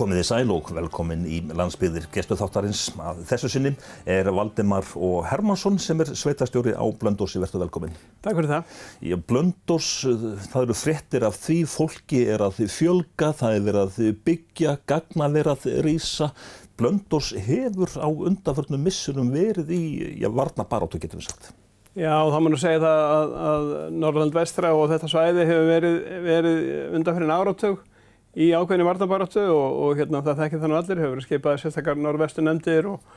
Komið þið sæl og velkomin í landsbyðir gestu þáttarins. Að þessu sinni er Valdemar og Hermansson sem er sveitastjóri á Blöndósi. Verður velkomin. Takk fyrir það. Í Blöndós, það eru frettir af því fólki er að þið fjölga, það er verið að þið byggja, gagna verið að þið rýsa. Blöndós hefur á undanförnum missunum verið í, já, varna barátu getum við sagt. Já, þá mann að segja það að, að Norrland vestra og þetta svæði hefur verið, verið undanfyrin áratug í ákveðinu varnabaráttu og, og hérna, það þekkir þannig allir, hefur verið skipað sérstakar norrvestu nefndir og,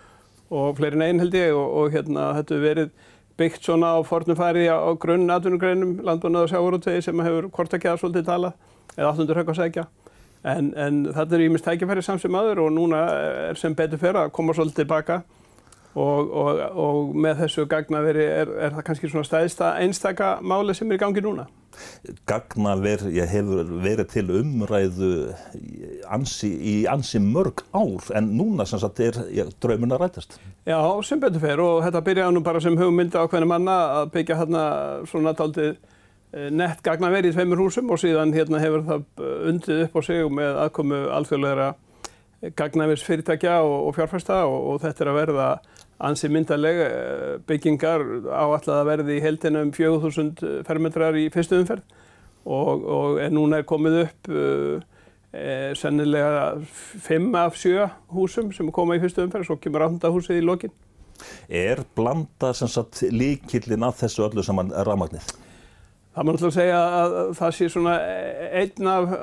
og fleiri neginn held ég og, og hérna, þetta hefur verið byggt svona á fornum færi á, á grunn atvinnugreinum, landbúnað og sjávarútvegi sem hefur hvort ekki að svolítið tala eða áttundur högg að segja. En, en þetta er ímest tækifæri samsum aður og núna er sem betur fyrir að koma svolítið tilbaka og, og, og með þessu gagnaveri er, er það kannski svona stæðista einstaka máli sem er í gangi núna. Gagnaver hefur verið til umræðu ansi, í ansi mörg ár en núna sem sagt er ja, draumun að rætast. Já, sem betur fer og þetta byrjaði nú bara sem hugmyndi á hvernig manna að byggja hérna svona taldið nett gagnaver í tveimur húsum og síðan hérna hefur það undið upp á sig með aðkomu alþjóðlegra gagnavers fyrirtækja og, og fjárfæsta og, og þetta er að verða ansi myndarlega byggingar áallega að verði í heldina um 4000 fermetrar í fyrstu umferð og, og núna er komið upp uh, e, sennilega 5 af 7 húsum sem koma í fyrstu umferð svo kemur 8 húsið í lokin. Er blanda líkillin að þessu öllu saman rafmagnið? Það maður náttúrulega segja að það sé svona einn af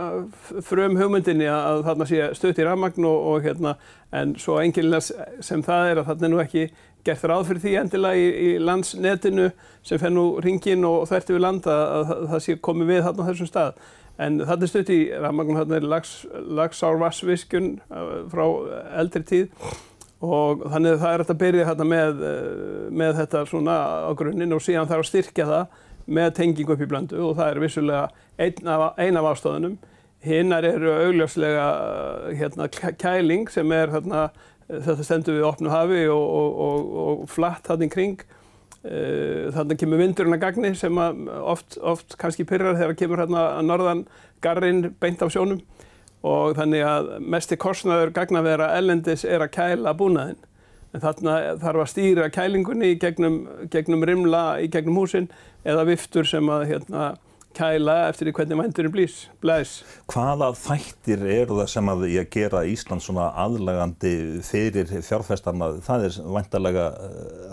frum hugmyndinni að þarna sé stutt í rafmagn og, og hérna en svo enginlega sem það er að þarna er nú ekki gert ráð fyrir því endilega í, í landsnetinu sem fer nú ringin og þvert yfir landa að, að það sé komið við þarna á þessum stað. En þarna er stutt í rafmagn, þarna er lags, lagsárvassviskun frá eldri tíð og þannig að það er að byrja hérna með, með þetta svona á grunninn og síðan þarf að styrkja það með tengingu upp í blöndu og það er vissulega einn af, ein af ástóðunum. Hinnar eru augljóslega hérna, kæling sem er hérna, þetta stendur við opnu hafi og, og, og, og flatt hann í kring. Þannig kemur vindurinn að gagni sem að oft, oft kannski pyrrar þegar kemur hérna að norðan garrin beint af sjónum og þannig að mesti korsnaður gagnavera ellendis er að kæla búnaðinn. En þarna þarf að stýra kælingunni í gegnum, gegnum rimla í gegnum húsin eða viftur sem að hérna, kæla eftir því hvernig vænturinn blís, blæs. Hvaða þættir eru það sem að ég gera Ísland svona aðlagandi fyrir fjárfestarna? Það er væntalega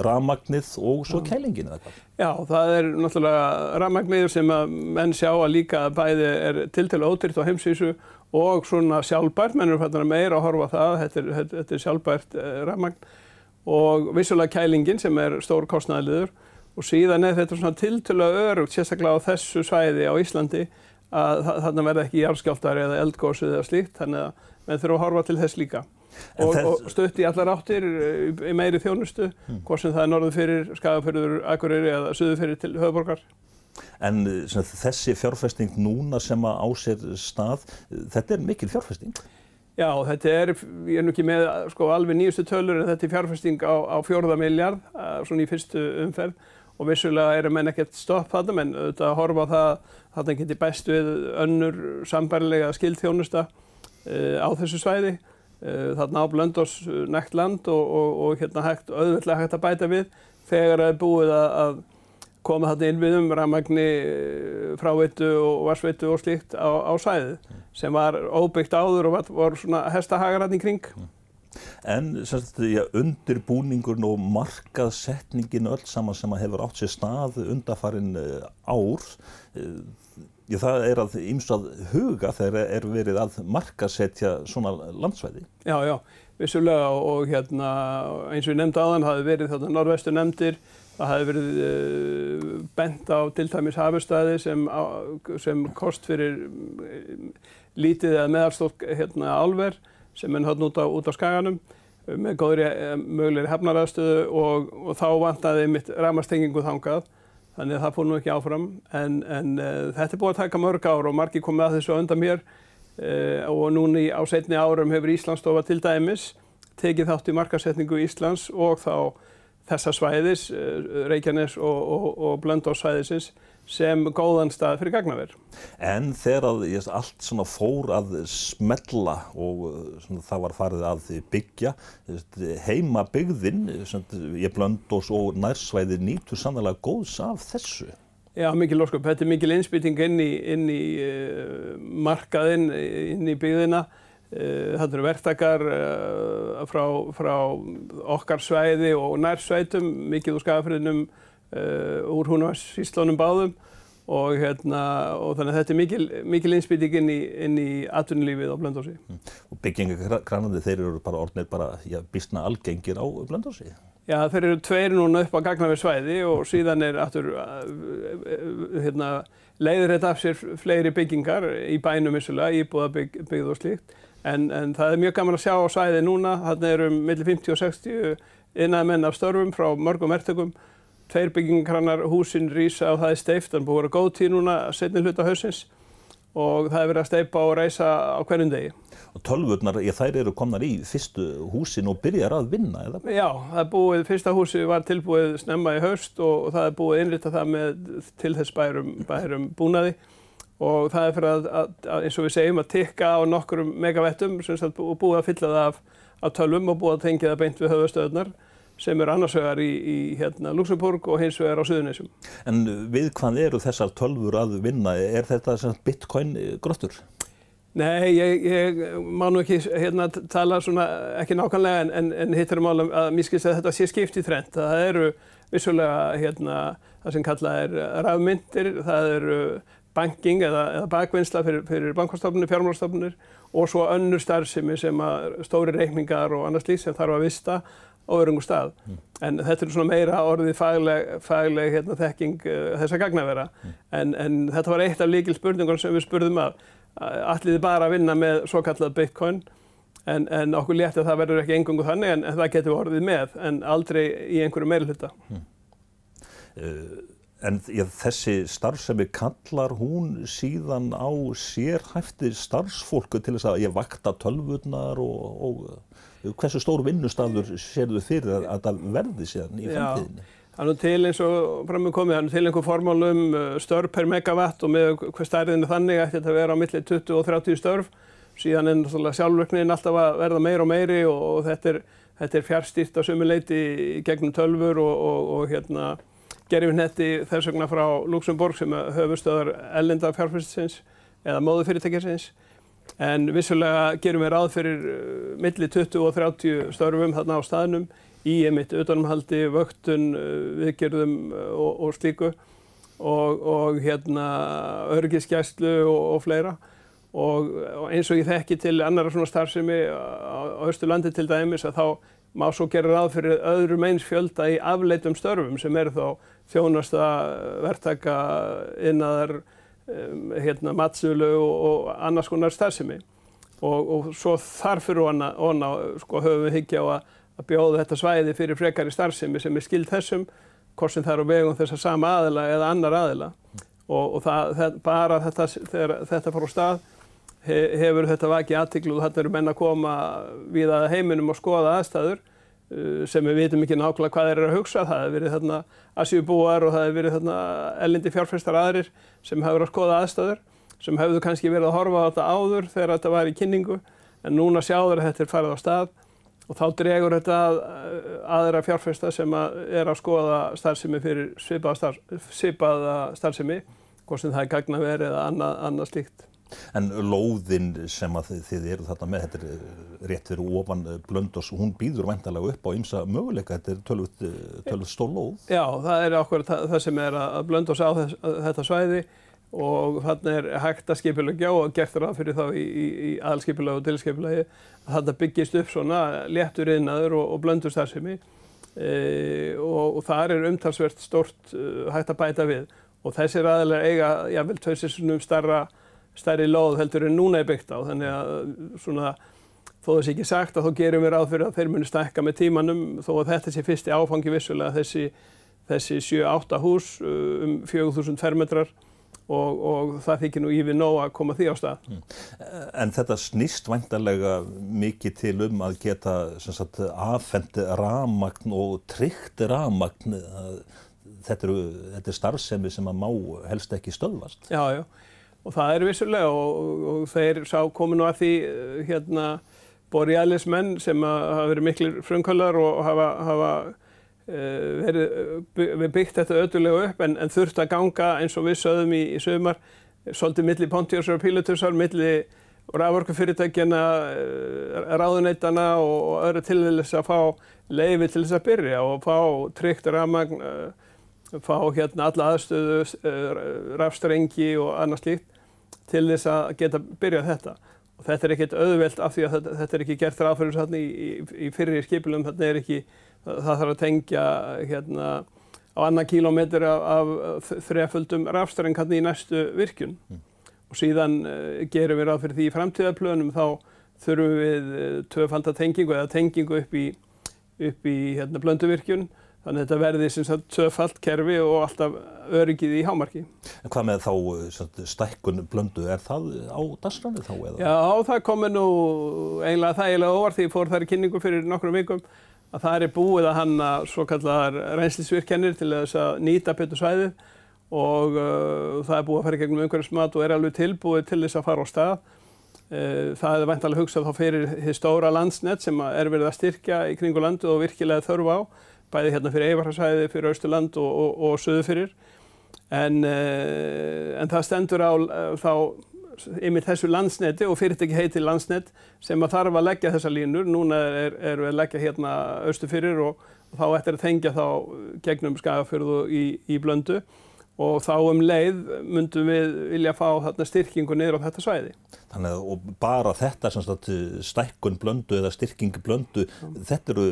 rafmagnið og svo Já. kælingin eða hvað? Já, það er náttúrulega rafmagnið sem að menn sjá að líka bæði er tiltölu ódýrt á heimsísu og svona sjálfbært, menn eru fættan meira að horfa það, þetta er, þetta, er sjálfbært rafmagn og vissulega kælingin sem er stór kostnæðliður og síðan er þetta svona tiltölulega örugt, sérstaklega á þessu svæði á Íslandi að þarna verða ekki jarðskjáltar eða eldgósið eða slíkt, þannig að menn þurfa að horfa til þess líka. Og, þess... og stutt í allar áttir í meiri þjónustu, hmm. hvort sem það er norðu fyrir, skagafyrður, akkurýri eða suðu fyrir til höfuborgar. En svona, þessi fjárfesting núna sem að á sér stað, þetta er mikil fjárfesting? Já, þetta er, ég er nú ekki með sko, alveg nýjustu tölur en þetta er fjárfesting á, á fjórða miljard, svona í fyrstu umferð og vissulega eru menn ekkert stopp þarna, menn auðvitað að horfa á það þarna geti best við önnur sambærlega skildþjónusta uh, á þessu svæði. Uh, þarna á Blöndós nægt land og, og, og hérna hægt, auðvitað hægt að bæta við þegar það er búið að, að koma þarna inn við um rafmagni, fráveitu og varsveitu og slíkt á, á svæðið sem var óbyggt áður og var, var svona hestahagarinn í kring. En sagt, ja, undirbúningurinn og markaðsetningin öll saman sem hefur átt sér stað undarfarin ár, ja, það er að ymst að huga þegar er verið að markaðsetja svona landsvæði. Já, já, vissulega og hérna eins og ég nefndi aðan hafi verið þetta norðvestu nefndir Það hefði verið uh, bent á tiltæmis hafustæði sem, sem kost fyrir lítið eða meðalstótt hérna, álver sem er hann út á, á skaganum með góðri mögulegri hefnaraðstöðu og, og þá vantaði mitt ramastengingu þangað. Þannig að það fór nú ekki áfram. En, en uh, þetta er búið að taka mörg ár og margi komið að þessu undan mér. Uh, og núni á setni árum hefur Íslandsstofa til dæmis tekið þátt í markasetningu Íslands og þá þessa svæðis, Reykjanes og, og, og Blöndósvæðisins sem góðan stað fyrir gagnaver. En þegar að, ég, allt svona fór að smella og svona, það var farið að byggja, heima byggðin, ég blöndós og nærsvæði nýtur sannlega góðs af þessu. Já, mikil ósköp. Þetta er mikil innspýting inn í, inn í uh, markaðinn, inn í byggðina. Uh, þetta eru verktakar uh, frá, frá okkar svæði og nærsvætum, mikið úr skafriðnum Uh, úr húnavarsíslónum báðum og, hérna, og þannig að þetta er mikil, mikil innspýting inn í, í atvinnulífið á Blöndósi. Mm. Og byggingakranandi þeir eru bara orðnir bara já, bísna algengir á Blöndósi? Já þeir eru tveir núna upp á gagnafið svæði og síðan er aftur uh, hérna, leiður þetta af sér fleiri byggingar í bænum vissulega, íbúðabyggð og slíkt en, en það er mjög gaman að sjá á svæði núna, þarna eru millir 50 og 60 innan menn af störfum frá mörgum ertökum tveir byggingarkrannar, húsin rýsa og það er steift, þannig að búið að vera góð tíð núna setni hluta hausins og það er verið að steipa og reysa á hverjum degi. Og tölvurnar, ég, þær eru komnar í fyrstu húsin og byrjar að vinna, eða? Já, það er búið, fyrsta húsi var tilbúið snemma í haust og það er búið innrita það með til þess bærum, bærum búnaði og það er fyrir að, að, að eins og við segjum að tikka á nokkurum megavettum og búið að fylla það af, af tölvum og búið að tengja það beint við höfustöðunar sem er annars vegar í, í hérna, Luxemburg og hins vegar á Suðunisjum. En við hvað eru þessar tölfur að vinna? Er þetta bitcoin grottur? Nei, ég, ég má nú ekki hérna, tala svona, ekki nákvæmlega en, en, en hittir um álum að mér skilst að þetta sé skipt í trend. Það eru vissulega hérna, það sem kallað er rafmyndir, það eru banking eða, eða bakvinnsla fyrir, fyrir bankastofnunir, fjármálastofnunir og svo önnur starfsemi sem að stóri reikningar og annars líkt sem þarf að vista á örungum stað. Mm. En þetta er svona meira orðið fagleg, fagleg hérna, þekking uh, þessa gagnavera. Mm. En, en þetta var eitt af líkil spurningar sem við spurðum að allir bara að vinna með svo kallað bitcoin en, en okkur létti að það verður ekki engungu þannig en, en það getur orðið með en aldrei í einhverju meilhutta. Mm. Uh, en ja, þessi starfsemi kallar hún síðan á sérhæfti starfsfólku til þess að ég vakta tölvurnar og, og hversu stór vinnustafur sér þau fyrir að það verði síðan í framtíðinni? Það er nú til eins og framum komið, það er nú til einhver formálum uh, störf per megawatt og með hver stærðinu þannig ætti þetta að vera á milli 20 og 30 störf. Síðan er náttúrulega sjálfverknin alltaf að verða meira og meiri og, og þetta er, er fjárstýrt á sumuleiti gegnum tölfur og, og, og hérna, gerjum netti þess vegna frá Luxemburg sem höfustöðar ellenda fjárfyrstisins eða móðufyrirtækjarsins. En vissulega gerum við ráð fyrir uh, milli 20 og 30 störfum þarna á staðnum í emitt utanumhaldi, vöktun, uh, viðgerðum uh, og, og slíku og, og hérna örgiskjæslu og, og fleira. Og eins og ég þekki til annara svona starfsemi á Östurlandi til dæmis að þá má svo gera ráð fyrir öðrum eins fjölda í afleitum störfum sem eru þá þjónasta, verktaka, innaðar, um, hérna, matsölu og, og annars konar starfsemi. Og, og svo þarfur hona, hona sko, höfum við higgja á að, að bjóða þetta svæði fyrir frekari starfsemi sem er skild þessum, hvort sem það er á vegum þess að sama aðila eða annar aðila. Og, og það, það, bara þetta, þegar þetta fór á stað he, hefur þetta vakið aðtiklu og þetta eru menn að koma við að heiminum og skoða aðstæður sem við vitum ekki nákvæmlega hvað þeir eru að hugsa. Það hefur verið þarna asjúbúar og það hefur verið þarna ellindi fjárfæstar aðrir sem hefur að skoða aðstöður sem hefðu kannski verið að horfa á þetta áður þegar þetta var í kynningu en núna sjáður að þetta er farið á stað og þá dregur þetta að, uh, aðra fjárfæsta sem að er að skoða starfsemi fyrir svipaða starf, starfsemi hvort sem það er gagna verið eða annað, annað slíkt. En lóðin sem að þið, eru þarna með, þetta er eh, rétt fyrir ofan eh, blöndós, hún býður vantalega upp á ymsa möguleika, þetta er tölvut, eh, tölvut stór lóð. Já, það er okkur það sem er að blöndós á þess, þetta svæði og þannig er hægt að skipilegja og gert það fyrir þá í, í, í aðalskipilagi og tilskipilagi að þetta byggist upp svona léttur innaður og, og blöndur starfsemi e, og, og það er umtalsvert stort uh, hægt að bæta við. Og þessir aðalega eiga, jável, tveirsinsnum starra stærri lóð heldur en núna er byggt á þannig að svona þó þess ekki sagt að þá gerum við ráð fyrir að þeir muni stækka með tímanum þó að þetta sé fyrsti áfangi vissulega þessi, þessi 7-8 hús uh, um 4000 fermetrar og, og það þykir nú yfir nóg að koma því á stað. Mm. En þetta snýst vantarlega mikið til um að geta sagt, afhendi ramagn og tryggt ramagn. Þetta, þetta er starfsemi sem að má helst ekki stöðvast. Já, já. Og það er vissulega og, og þeir sá kominu að því hérna borjælismenn sem hafa verið miklir frumkvöldar og hafa, hafa Eh, verið byggt þetta öðulega upp en, en þurft að ganga eins og við sögðum í, í sögumar svolítið milli Pontiusar og Pilatusar, milli raforkufyrirtækjana, eh, ráðuneytana og, og öðru til þess að fá leiði til þess að byrja og fá tryggt ramagn, eh, fá hérna alla aðstöðu, rafstrengi og annað slíkt til þess að geta byrjað þetta. Og þetta er ekkert auðvelt af því að þetta, þetta er ekki gert ráðfyrir í, í, í fyrir skipilum, þetta er ekki það þarf að tengja hérna á annan kílómetr af, af þreföldum rafstæring hann í næstu virkun mm. og síðan uh, gerum við ráð fyrir því í framtíðarplönum þá þurfum við uh, tvöfaldatengingu eða tengingu upp í, upp í hérna, blönduvirkjun þannig að þetta verði sem sagt tvöfald kerfi og alltaf öryggið í hámarki. En hvað með þá eh, stækkun blöndu, er það á dasgráni þá eða? Já, það komi nú eiginlega það eiginlega óvart því fór þar í kynningu fyrir nokkrum vikum að það er búið að hanna svo kallar reynslisvirkennir til þess að nýta betur svæðið og uh, það er búið að fara gegnum umhverfismat og er alveg tilbúið til þess að fara á stað. Uh, það er vantalega hugsað þá fyrir því stóra landsnett sem er verið að styrkja í kringu landu og virkilega þörfu á, bæði hérna fyrir Eivarharsvæði, fyrir Östurland og, og, og Suðufyrir. En, uh, en það stendur á uh, þá yfir þessu landsneti og fyrirtæki heiti landsnet sem að þarf að leggja þessa línur. Núna er, er við að leggja hérna austu fyrir og, og þá ættir að tengja þá gegnum skagafjörðu í, í blöndu og þá um leið myndum við vilja fá þarna styrkingu niður á þetta svæði. Þannig að bara þetta sagt, stækkun blöndu eða styrkingi blöndu, ja. þetta eru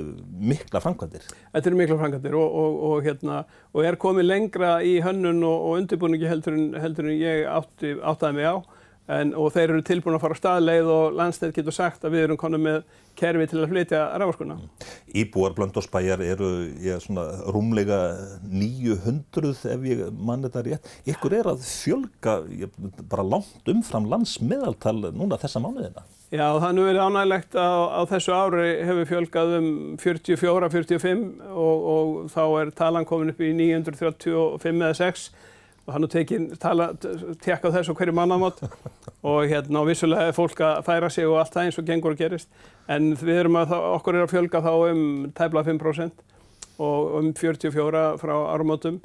mikla framkvæmdir? Þetta eru mikla framkvæmdir og, og, og, hérna, og er komið lengra í hönnun og undirbúningi heldur en, heldur en ég átti, áttaði mig á En, og þeir eru tilbúin að fara á staðleið og landstæð getur sagt að við erum konum með kerfi til að flytja rávorskuna. Mm. Íbúar Blöndósbæjar eru ég, svona, rúmlega 900 ef ég mann þetta rétt. Ykkur er að fjölga ég, bara langt umfram landsmiðaltal núna þessa mánuðina. Já, það er nú verið ánægilegt að á þessu ári hefur fjölgað um 44-45 og, og þá er talan komin upp í 935 eða 6 og hann er tekinn, tekka þessu hverju mannamátt og hérna og vissulega er fólk að færa sig og allt það eins og gengur og gerist. En við erum að, okkur er að fjölga þá um tæbla 5% og um 44 frá árumótum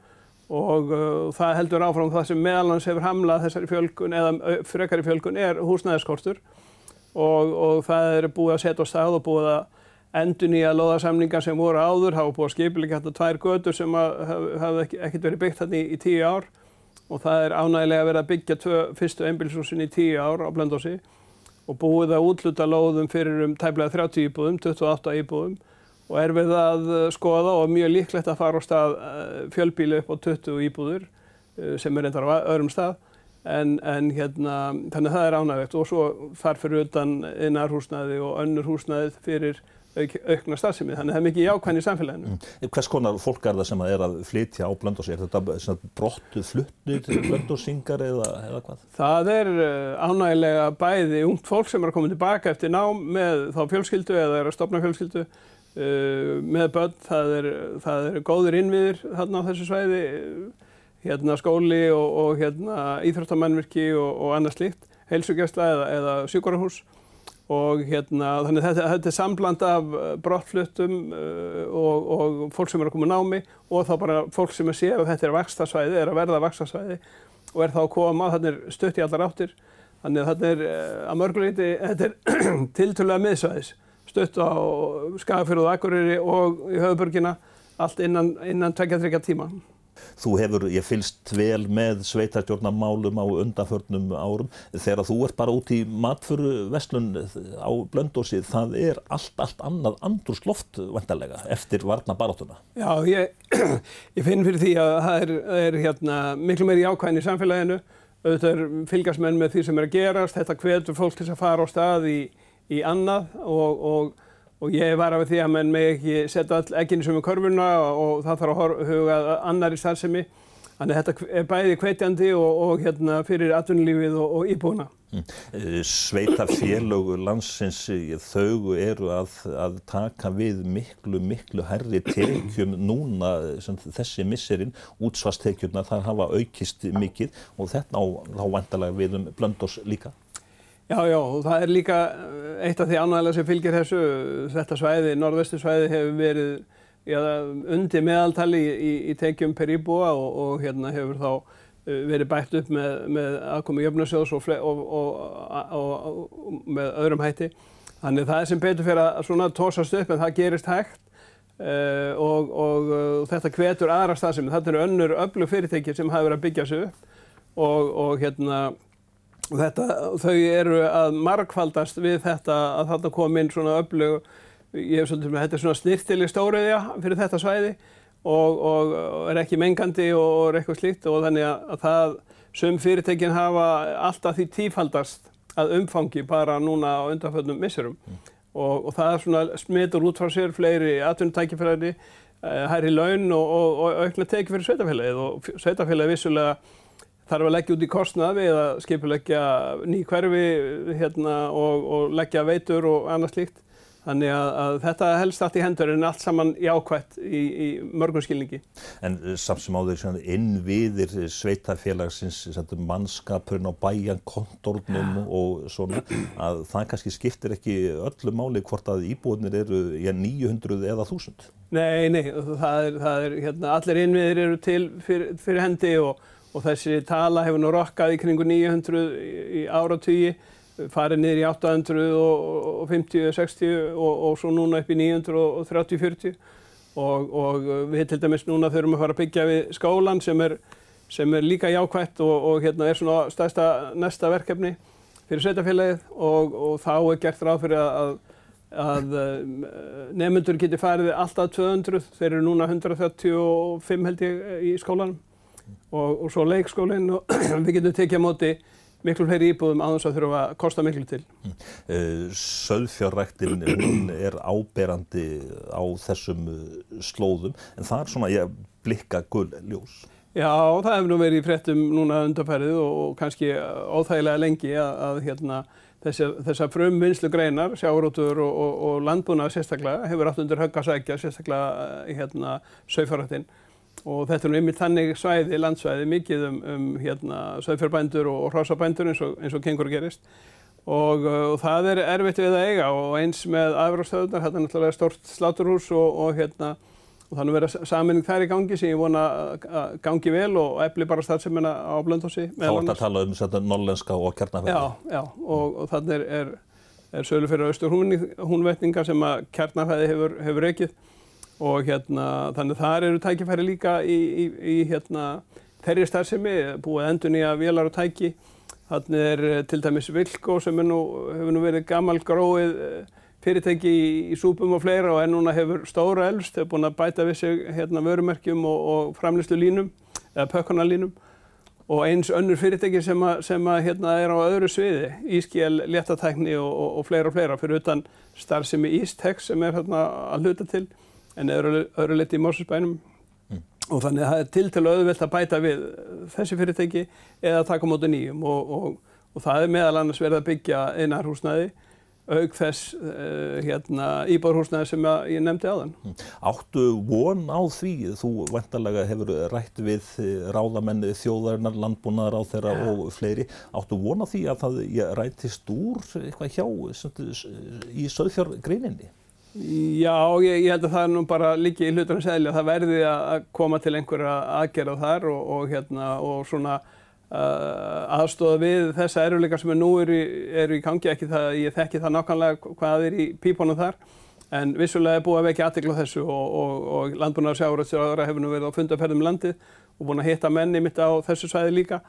og uh, það heldur áfram það sem meðalans hefur hamlað þessari fjölgun eða frekari fjölgun er húsnæðiskortur og, og það er búið að setja á stað og búið að endun í að loða samningar sem voru áður, hafa búið að skipilega hægt að tvær götur sem hafði ekkert verið byggt þarna í, í tíu ár og það er ánægilega vera að byggja tvö fyrstu einbilshúsin í tíu ár á Blöndósi og búið að útluta lóðum fyrir um tæmlega 30 íbúðum, 28 íbúðum. Og er við að uh, skoða og mjög líklegt að fara á stað uh, fjölbíli upp á 20 íbúður uh, sem er reyndar á öðrum stað. En, en hérna, þannig að það er ánægilegt og svo þarf fyrir utan innarhúsnaði og önnur húsnaðið fyrir auk, aukna starfsemi, þannig að það er mikið jákvæðin í samfélaginu. Mm. Hvers konar fólk er það sem er að flytja á blöndósi? Er þetta brottu flutnir til blöndósingar eða, eða hvað? Það er eh, ánægilega bæði ungt fólk sem er að koma tilbaka eftir nám með þá fjölskyldu eða er að stopna fjölskyldu uh, með börn, það er, það er góður innviðir þarna á þessu svæði, hérna skóli og, og hérna íþróttamannvirki og, og annað slíkt, heilsugjastla eða, eða sjúkarahús og hérna þannig þetta, þetta er sambland af eh, brottfluttum uh, og, og fólk sem er að koma námi og þá bara fólk sem er sér að þetta er vakstasvæði, er að verða vakstasvæði og er þá að koma, þannig er stutt í allar áttir þannig að þetta er að mörguleiti, þetta er tiltölulega miðsvæðis, stutt á Skagafjörðu og Akureyri og í höfuburgina allt innan, innan 2-3 tíma. Þú hefur, ég fylst vel með sveitarstjórnarmálum á undanförnum árum. Þegar þú ert bara út í matfuru vestlun á blöndósi, það er allt, allt annað andurskloft vantarlega eftir varna barátuna. Já, ég, ég finn fyrir því að það er, er hérna, miklu meiri ákvæðin í samfélaginu. Auðvitað er fylgasmenn með því sem er að gerast. Þetta hvetur fólk til að fara á stað í, í annað og, og og ég var af því að mann með ekki setja all ekkinu sem er körfuna og það þarf að huga annari starfsemi Þannig að þetta er bæði kveitjandi og, og hérna, fyrir atvinnulífið og, og íbúna. Mm. Sveita félögu landsins, þau eru að, að taka við miklu, miklu herri tekjum núna þessi misserinn, útsvastekjurna þar hafa aukist mikið og þetta á þá vantalega við um blöndós líka. Já, já, það er líka eitt af því ánægilega sem fylgir þessu, þetta svæði, norðvestu svæði hefur verið já, undir meðaltali í, í, í tekjum per íbúa og, og hérna hefur þá uh, verið bætt upp með, með aðkomi jöfnarsjóðs og, og, og með öðrum hætti. Þannig það er sem betur fyrir að svona tósast upp en það gerist hægt uh, og þetta hvetur aðra stafsemi. Þetta eru önnur öflug fyrirtæki sem hafa verið að byggja sig upp og hérna þetta, þau eru að markfaldast við þetta að þetta kom inn svona öflug ég hef svolítið með þetta er svona snirtileg stóriðja fyrir þetta svæði og, og, og er ekki mengandi og er eitthvað slíkt og þannig að það sem fyrirtekin hafa alltaf því tífaldast að umfangi bara núna á undanföldnum missurum mm. og, og það er svona smitur út frá sér fleiri atvinnutækifræði, eh, hærri laun og aukna teki fyrir sveitafélagið og sveitafélagið vissulega þarf að leggja út í kostnað við að skipuleggja ný hverfi hérna, og leggja veitur og annað slíkt Þannig að, að þetta helst allt í hendur en allt saman jákvætt í, í mörgum skilningi. En eh, samt sem áður innviðir sveitarfélagsins, mannskapurinn á bæjan, kontornum ja. og svona, að það kannski skiptir ekki öllu máli hvort að íbúinir eru ja, 900 eða 1000? Nei, nei, það er, það er hérna, allir innviðir eru til fyrir, fyrir hendi og, og þessi tala hefur nú rokkað í kringu 900 í, áratvíi farið niður í 850, 60 og, og svo núna upp í 930, 40 og, og við til dæmis núna þurfum að fara að byggja við skólan sem er, sem er líka jákvætt og, og hérna er svona stærsta næsta verkefni fyrir sveitafélagið og þá er gert ráð fyrir að, að nefnundur geti farið alltaf 200, þeir eru núna 135 held ég í skólanum og svo leikskólinn og við getum tekið á móti miklu fleiri íbúðum aðeins að þurfa að kosta miklu til. Mm. Eh, Söðfjárræktin er áberandi á þessum eh, slóðum en það er svona ég blikka gull ljós. Já, það hefur nú verið í frettum núna undarfærið og, og kannski óþægilega lengi að, að hérna, þessar frumvinnslu greinar, sjárótur og, og, og landbúnað sérstaklega hefur átt undir höggasækja sérstaklega eh, hérna, söðfjárræktin og þetta er nú einmitt þannig svæði, landsvæði, mikið um, um hérna, söðfjörbændur og, og hrósabændur eins og, eins og kengur gerist og, og það er erfitt við að eiga og eins með afrástöðunar, þetta er náttúrulega stort sláturhús og hérna og þannig verða saminning þær í gangi sem ég vona að gangi vel og efli bara starfseminna á blöndhósi. Þá er þetta að tala um þetta norlenska og kjarnafæði. Já, já og, og þannig er, er, er sölu fyrir austur húnvetninga sem að kjarnafæði hefur, hefur ekið og hérna þannig þar eru tækifæri líka í, í, í hérna þeirri starfsemi, búið endur nýja vélar og tæki. Þannig er eh, til dæmis Vilko sem nú, hefur nú verið gammal gróið eh, fyrirtæki í, í súpum og fleira og er núna hefur stóra elst, hefur búin að bæta við sig hérna vörumerkjum og, og framlýslu línum, eða pökkunarlínum og eins önnur fyrirtæki sem að, sem að hérna er á öðru sviði, Ískjel, léttatækni og, og, og fleira og fleira fyrir utan starfsemi Ístex sem er hérna að hluta til en öðru, öðru liti í Mósusbænum mm. og þannig að það er til til auðvilt að bæta við þessi fyrirtæki eða taka móti nýjum og, og, og það er meðal annars verið að byggja einarhúsnaði auk þess uh, hérna, íbárhúsnaði sem ég nefndi þann. Mm. Áttu von á því, þú vantarlega hefur rætt við eh, ráðamenni þjóðarinnar, landbúnaðar á þeirra ja. og fleiri, áttu von á því að það rættist úr eitthvað hjá í söðfjárgreininni? Já, ég, ég held að það er nú bara líki í hlutunum segli að það verði að koma til einhverja aðgerða þar og, og, hérna, og svona uh, aðstofa við þessa eruleika sem er nú eru, eru í gangi, ekki það, ég þekki það nákvæmlega hvað er í pípunum þar en vissulega er búið að vekja aðtegla þessu og, og landbúnaðar sjáur hefur nú verið á fundaferðum landið og búin að hitta menni mitt á þessu svæði líka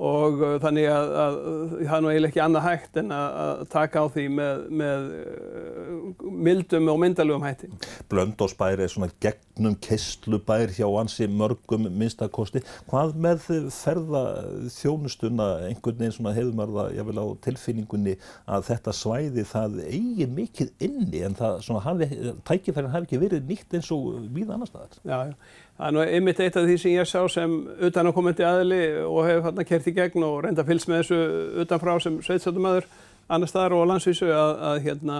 og uh, þannig að, að það er nú eiginlega ekki annað hægt en að, taka á því með, með uh, mildum og myndalugum hætti. Blöndósbær er svona gegnum kesslubær hjá ansi mörgum minnstakosti. Hvað með ferða þjónustuna einhvern veginn svona hefur maður það vil á tilfinningunni að þetta svæði það eigi mikið inni en það svona hafi, tækifærin hafi ekki verið nýtt eins og við annar staðar? Já, já. Það er nú einmitt eitt af því sem ég sá sem utan á komandi aðli og hefur þarna kert í gegn og reynda fylgst með þessu utanfrá sem sveitstöldumöður annar staðar og á landsvísu að, að, hérna,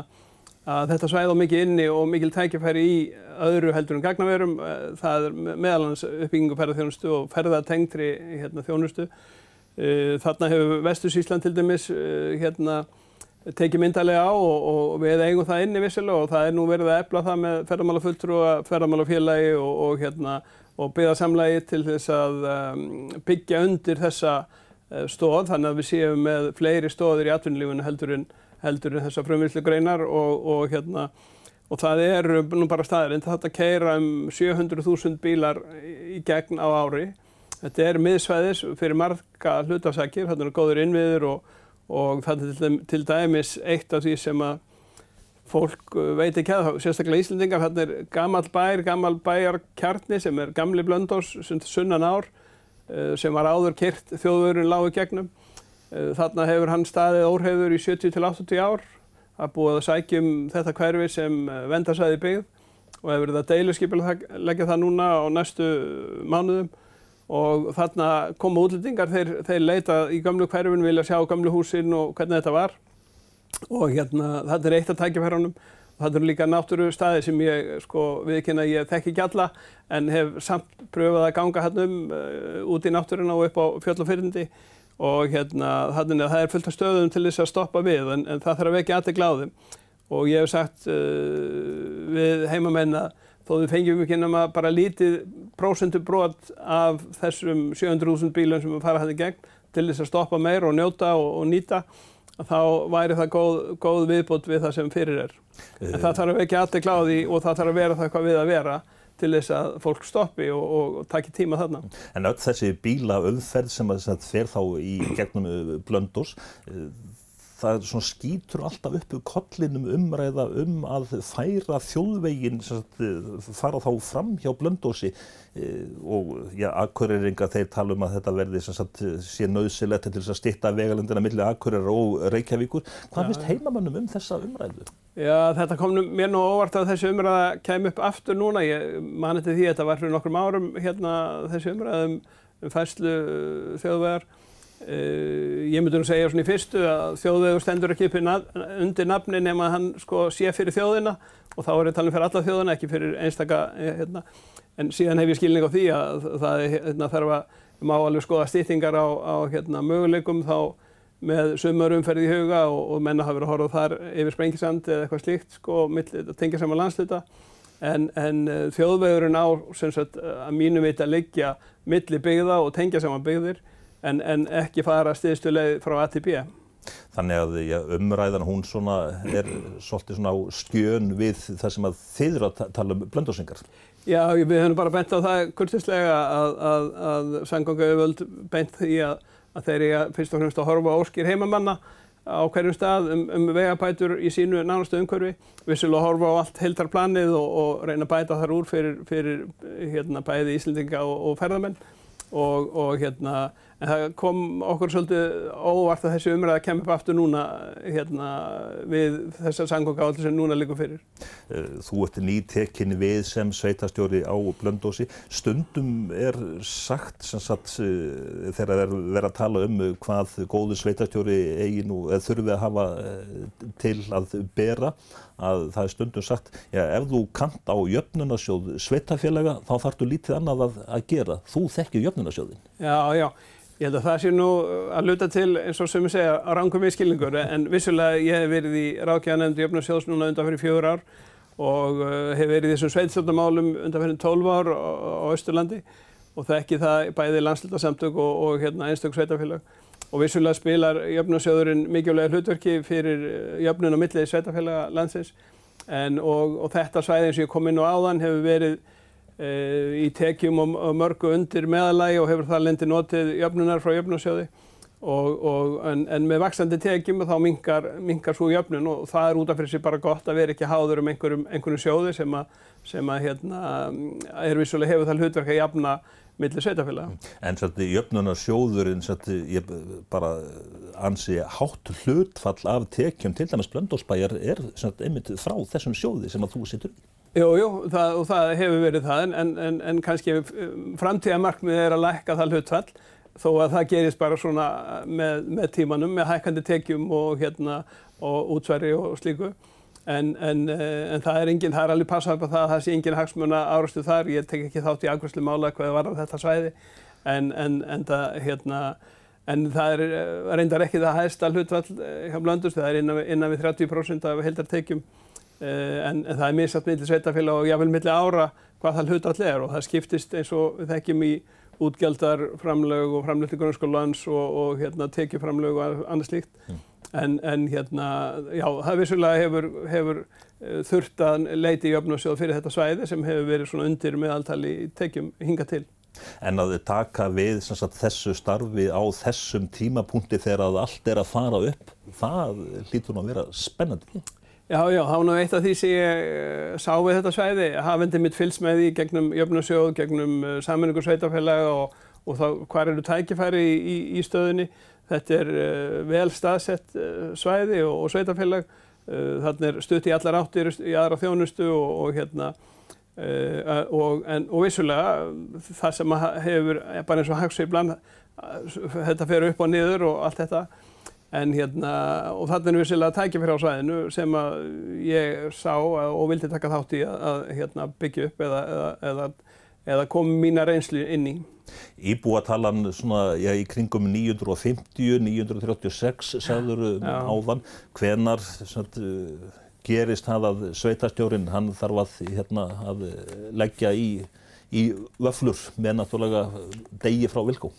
að þetta svæði á mikið inni og mikil tækifæri í öðru heldur en gagnaverum. Það er meðalans uppbyggingu ferðarþjónustu og ferðartengtri hérna, þjónustu. Þarna hefur Vestusísland til dæmis hérna, tekið myndalega á og, og við eigum það inni vissilega og það er nú verið að efla það með ferðarmálafulltrúa, ferðarmálafélagi og, og, hérna, og byggðarsamlagi til þess að um, byggja undir þessa uh, stóð þannig að við séum með fleiri stóðir í atvinnulífunum heldur en, en þessa frumvillu greinar og hérna það er nú bara staðirinn þetta keira um 700.000 bílar í gegn á ári. Þetta er miðsvæðis fyrir marga hlutafsækir, þetta er góður innviður og og það er til dæmis eitt af því sem að fólk uh, veit ekki að, sérstaklega Íslandingar, þetta er gammal bær, gammal bæjarkjarni sem er gamli blöndós, sunnan ár, uh, sem var áður kyrt þjóðvörun lágu gegnum. Uh, þarna hefur hann staðið óhreyður í 70-80 ár, það búið að sækjum þetta hverfi sem vendarsæði byggð og hefur verið að deiluskipil leggja það núna á næstu mánuðum og þarna koma útlendingar, þeir, þeir leita í gamlu hverfin, vilja sjá gamlu húsin og hvernig þetta var. Og hérna þetta er eitt af tækifærunum. Og þetta eru líka náttúru staði sem ég sko viðkynna ég þekki ekki alla en hef samt pröfað að ganga hérna um uh, út í náttúruna og upp á fjöll og hérna þannig að það er fullt af stöðum til þess að stoppa við en, en það þarf að vekja aðteg gláðum og ég hef sagt uh, við heimamenn að þó við fengjum ekki nema bara lítið prósendubrót af þessum 700.000 bílum sem við fara hætti gegn til þess að stoppa meir og njóta og, og nýta þá væri það góð, góð viðbútt við það sem fyrir er. En það þarf ekki alltaf kláði og það þarf að vera það hvað við að vera til þess að fólk stoppi og, og, og taki tíma þarna. En öll þessi bílaauðferð sem að fer þá í gegnum blöndurs það skýtur alltaf upp úr kollinum umræða um að færa þjóðveginn fara þá fram hjá blöndósi e, og já, akkureringa þeir tala um að þetta verði sagt, sé nöðsilegt til að stitta vegalendina millir akkurir og Reykjavíkur. Hvað finnst heimamannum um þessa umræðu? Já, þetta kom mér nú óvart að þessi umræða kem upp aftur núna. Ég mani til því að þetta var fyrir nokkrum árum hérna þessi umræðum um fæslu þjóðvegar Uh, ég myndi nú segja svona í fyrstu að þjóðvegur stendur ekki upp undir nafni nema hann sko sé fyrir þjóðina og þá er ég talin fyrir alla þjóðina, ekki fyrir einstaka eh, hérna. en síðan hef ég skilning á því að það hérna, þarf að má alveg skoða stýttingar á, á hérna, möguleikum þá með sumar umferð í huga og, og menna hafa verið að horfa þar yfir sprengisand eða eitthvað slíkt sko, að tengja saman landsluta en, en uh, þjóðvegurinn á sagt, að mínum veit að liggja milli byggða og tengja saman byggðir en, en ekki fara stiðstuleið frá A til B. Þannig að ja, umræðan hún svona er svolítið svona á skjön við það sem að þið eru að tala um blöndósingar. Já, við höfum bara bent á það kurtislega að, að, að sangangauðvöld bent því að, að þeir eru fyrst og fremst að horfa óskir heimamanna á hverjum stað um, um vegabætur í sínu nánastu umhverfi. Vissilega horfa á allt heiltarplanið og, og reyna að bæta þar úr fyrir, fyrir hérna, bæði Íslandinga og, og ferðamenn og, og hérna En það kom okkur svolítið óvart að þessi umræða kemur upp aftur núna hérna, við þessar sangungáaldur sem núna likur fyrir. Eh, þú ert nýtekinni við sem sveitastjóri á Blöndósi. Stundum er sagt sagt, eh, þegar það er verið að tala um hvað góðu sveitastjóri eigin og þurfi að hafa eh, til að bera að það er stundum sagt já, ef þú kant á jöfnunarsjóð sveitafélaga þá þartu lítið annað að, að gera. Þú þekkir jöfnunarsjóðin. Já, já. Ég held að það sé nú að luta til eins og sem ég segja að rangum viðskilningur en vissulega ég hef verið í rákjæðanemndi Jöfnarsjóðs núna undan fyrir fjögur ár og uh, hef verið í þessum sveitstjórnamálum undan fyrir tólf ár á, Östurlandi og þekki það bæði landslutasamtök og, og hérna, einstök sveitafélag og vissulega spilar Jöfnarsjóðurinn mikilvæg hlutverki fyrir uh, jöfnun og millið sveitafélaga landsins. En, og, og þetta svæði eins og ég kom inn á áðan hefur verið í tekjum og, mörgu undir meðalagi og hefur það lendi notið jöfnunar frá og, en, en með vaksandi tekjum þá mingar, mingar svo jöfnun og það er út af fyrir sig bara gott að vera ekki háður um einhverjum, einhverjum sjóði sem að, sem að hérna, er vissulega hefur það hlutverk að jafna millir sveitafélaga. En jöfnunarsjóðurinn bara ansi hátt hlutfall af tekjum til dæmis Blöndósbæjar er einmitt frá þessum sjóði sem að þú sittur í. Jú, jú, það, og það hefur verið það en, en, en kannski framtíðamarkmið er að lækka það hlutfall þó að það gerist bara svona með, með tímanum, með hækkandi tekjum og, hérna, og útsværi og slíku. En, en, eh, en það er enginn, það er alveg passað på það að það sé enginn hagsmuna árastu þar. Ég tek ekki þátt í ákvæmslu mála hvað var á þetta svæði en, en það, hérna, það er eh, reyndar ekki það hægsta hlutfall eh, hjá Blöndust, það er innan, innan við 30% af heldartekjum en það er misatt millir sveitafélag og jáfnveil millir ára hvað það hlutfall er og það skiptist eins og við þekkjum í útgjaldarframlög og framlög til grunnskólans og, og hérna, tekjuframlög og annað slíkt. Mm. En, en hérna, já, það vissulega hefur, hefur uh, þurft að leiti í öfnusjóð fyrir þetta svæði sem hefur verið svona undir meðaltali tekjum hinga til. En að þið taka við sagt, þessu starfi á þessum tímapunkti þegar allt er að fara upp, það hlýtur nú að vera spennandi. Já, já, það var nú eitt af því sem ég uh, sá við þetta svæði. Hafendi mitt fylgst með því gegnum jöfnusjóð, gegnum uh, sammenningur sveitafélaga og, og þá hvað eru tækifæri í, í, í stöðunni. Þetta er uh, vel staðsett svæði og, og sveitafélag. Þannig er stutt í allar áttir í aðra þjónustu og, og hérna og, en, vissulega það sem hefur, bara eins og hagsveiflan, þetta fer upp og niður og allt þetta En hérna, og þarna er vissilega tækifæri á svæðinu sem að ég sá og vildi taka þátt í að, að hérna, byggja upp eða, eða, eða, eða koma mína reynslu inn í. Íbúatalan svona, já, í kringum 950, 936 sagður um áðan. Hvenar svona, gerist það að sveitastjórin, hann þarf að, hérna, að leggja í, í vöflur með náttúrulega degi frá Vilkó?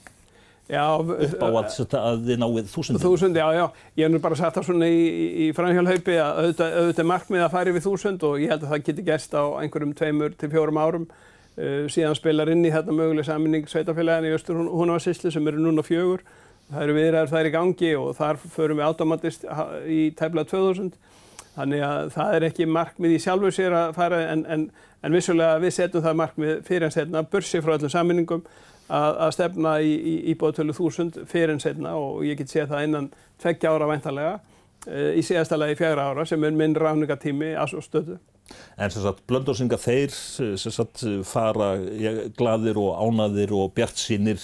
Upp á að, að þið náið þúsundum. Þúsund, já, já. Ég hef nú bara sagt það svona í, í framhjálphaupi að auðvitað, auðvitað markmið að fara yfir þúsund og ég held að það geti gæst á einhverjum tveimur til fjórum árum. Uh, síðan spilar inn í þetta möguleg saminning sveitafélagin í Östur Húnavarsísli sem eru núna fjögur. Það eru viðræður þær í gangi og þar förum við automatist í tæmla 2000. Þannig að það er ekki markmið í sjálfu sér að fara en, en, en vissulega við setjum það markmið fyrir að setna börsi frá öllum saminningum að, að stefna í, í, í bóðtölu þúsund fyrir en setna og ég get séð það innan tveggja ára væntalega e, í síðasta lagi fjægra ára sem er minn ráningatími að svo stöðu. En sem sagt, blöndósingar þeir sem sagt fara gladir og ánaðir og bjart sínir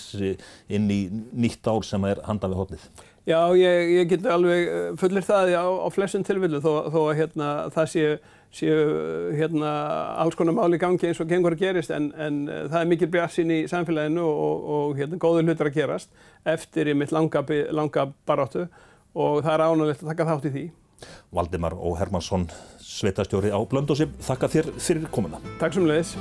inn í nýtt ár sem er handað við hodnið? Já, ég, ég get alveg fullir það á, á flessun tilvillu þó, þó að hérna, það séu séu hérna alls konar máli gangi eins og gengur að gerist en, en eh, það er mikil bjassin í samfélaginu og, og hérna góður hlutur að gerast eftir í mitt langa, langa baráttu og það er ánægilegt að taka þátt í því. Valdimar og Hermansson, sveitastjóri á Blöndósi, þakka þér fyrir komuna. Takk sem leiðis.